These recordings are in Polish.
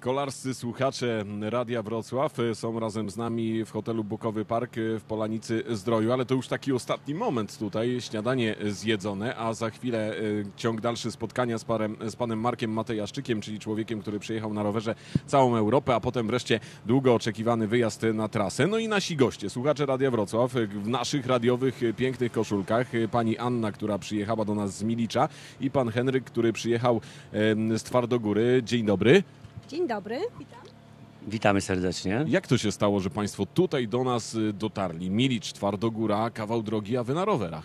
Kolarscy słuchacze Radia Wrocław y, są razem z nami w hotelu Bukowy Park y, w Polanicy Zdroju, ale to już taki ostatni moment tutaj, śniadanie zjedzone, a za chwilę y, ciąg dalszy spotkania z, parem, z panem Markiem Matejaszczykiem, czyli człowiekiem, który przyjechał na rowerze całą Europę, a potem wreszcie długo oczekiwany wyjazd na trasę. No i nasi goście, słuchacze Radia Wrocław w naszych radiowych pięknych koszulkach, pani Anna, która przyjechała do nas z Milicza i pan Henryk, który przyjechał z Twardogóry. Dzień dobry. Dzień dobry, witam. Witamy serdecznie. Jak to się stało, że Państwo tutaj do nas y, dotarli? Milicz, Twardogóra, kawał drogi, a Wy na rowerach.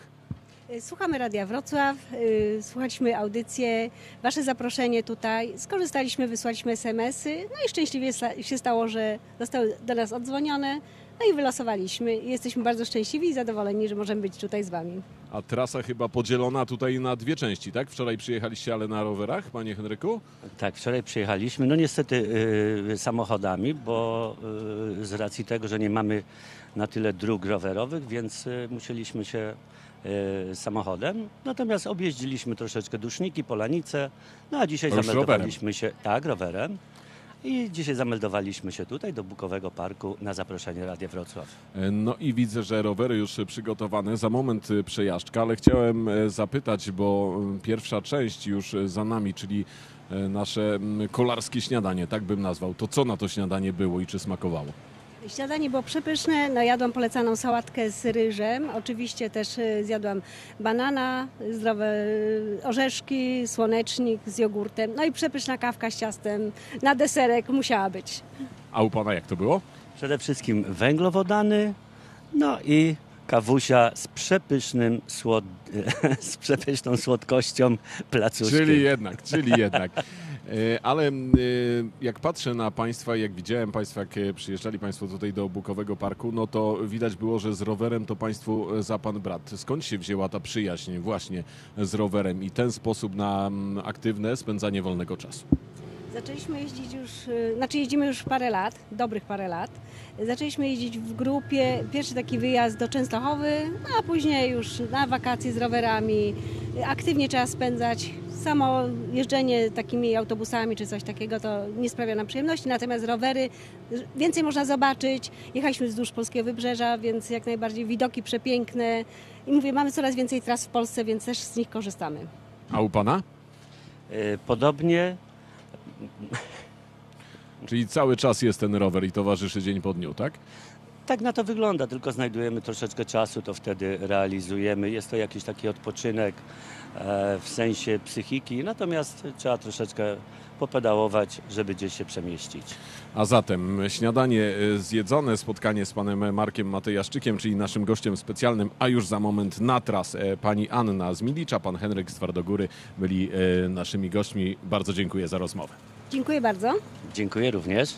Y, Słuchamy Radia Wrocław, y, słuchaliśmy audycję, Wasze zaproszenie tutaj, skorzystaliśmy, wysłaliśmy SMS-y, no i szczęśliwie się stało, że zostały do nas odzwonione, no i wylosowaliśmy. I Jesteśmy bardzo szczęśliwi i zadowoleni, że możemy być tutaj z Wami. A trasa chyba podzielona tutaj na dwie części, tak? Wczoraj przyjechaliście, ale na rowerach, Panie Henryku? Tak, wczoraj przyjechaliśmy, no niestety y, samochodami, bo y, z racji tego, że nie mamy na tyle dróg rowerowych, więc y, musieliśmy się y, samochodem. Natomiast objeździliśmy troszeczkę Duszniki, Polanice, no a dzisiaj To już zameldowaliśmy się, tak, rowerem. I dzisiaj zameldowaliśmy się tutaj do Bukowego Parku na zaproszenie Radia Wrocław. E, No i widzę, że rowery już przygotowane. Za moment y, przejażdżka, ale chciałem e, zapytać, bo pierwsza część już e, za nami, czyli e, nasze kolarskie śniadanie, tak bym nazwał. To co na to śniadanie było i czy smakowało? Śniadanie było przepyszne, no jadłam polecaną sałatkę z ryżem, oczywiście też y, zjadłam banana, zdrowe y, orzeszki, słonecznik z jogurtem, no i przepyszna kawka z ciastem na deserek musiała być. A u Pana jak to było? Przede wszystkim węglowodany, no i kawusia z przepysznym słod... z przepyszną słodkością placuszkiem. Czyli jednak, czyli jednak. E, Ale e, jak patrzę na Państwa, jak widziałem Państwa, jak e, przyjeżdżali Państwo tutaj do Bukowego Parku, no to widać było, że z rowerem to Państwu za Pan brat. Skąd się wzięła ta przyjaźń właśnie z rowerem i ten sposób na aktywne spędzanie wolnego czasu? Zaczęliśmy jeździć już, znaczy jeździmy już parę lat, dobrych parę lat. Zaczęliśmy jeździć w grupie, pierwszy taki wyjazd do Częstochowy, no a później już na wakacje z rowerami. Aktywnie trzeba spędzać. Samo jeżdżenie takimi autobusami czy coś takiego to nie sprawia nam przyjemności, natomiast rowery więcej można zobaczyć. Jechaliśmy wzdłuż polskiego wybrzeża, więc jak najbardziej widoki przepiękne. I mówię, mamy coraz więcej tras w Polsce, więc też z nich korzystamy. A u Pana? Y, Podobnie Czyli cały czas jest ten rower i towarzyszy dzień po dniu, tak? Tak na to wygląda, tylko znajdujemy troszeczkę czasu, to wtedy realizujemy. Jest to jakiś taki odpoczynek e, w sensie psychiki, natomiast trzeba troszeczkę popedałować, żeby gdzieś się przemieścić. A zatem śniadanie e, zjedzone, spotkanie z panem Markiem Matejaszczykiem, czyli naszym gościem specjalnym, a już za moment na tras e, pani Anna z Milicza, pan Henryk z Twardogóry byli naszymi gośćmi. Bardzo dziękuję za rozmowę. Dziękuję bardzo. Dziękuję również.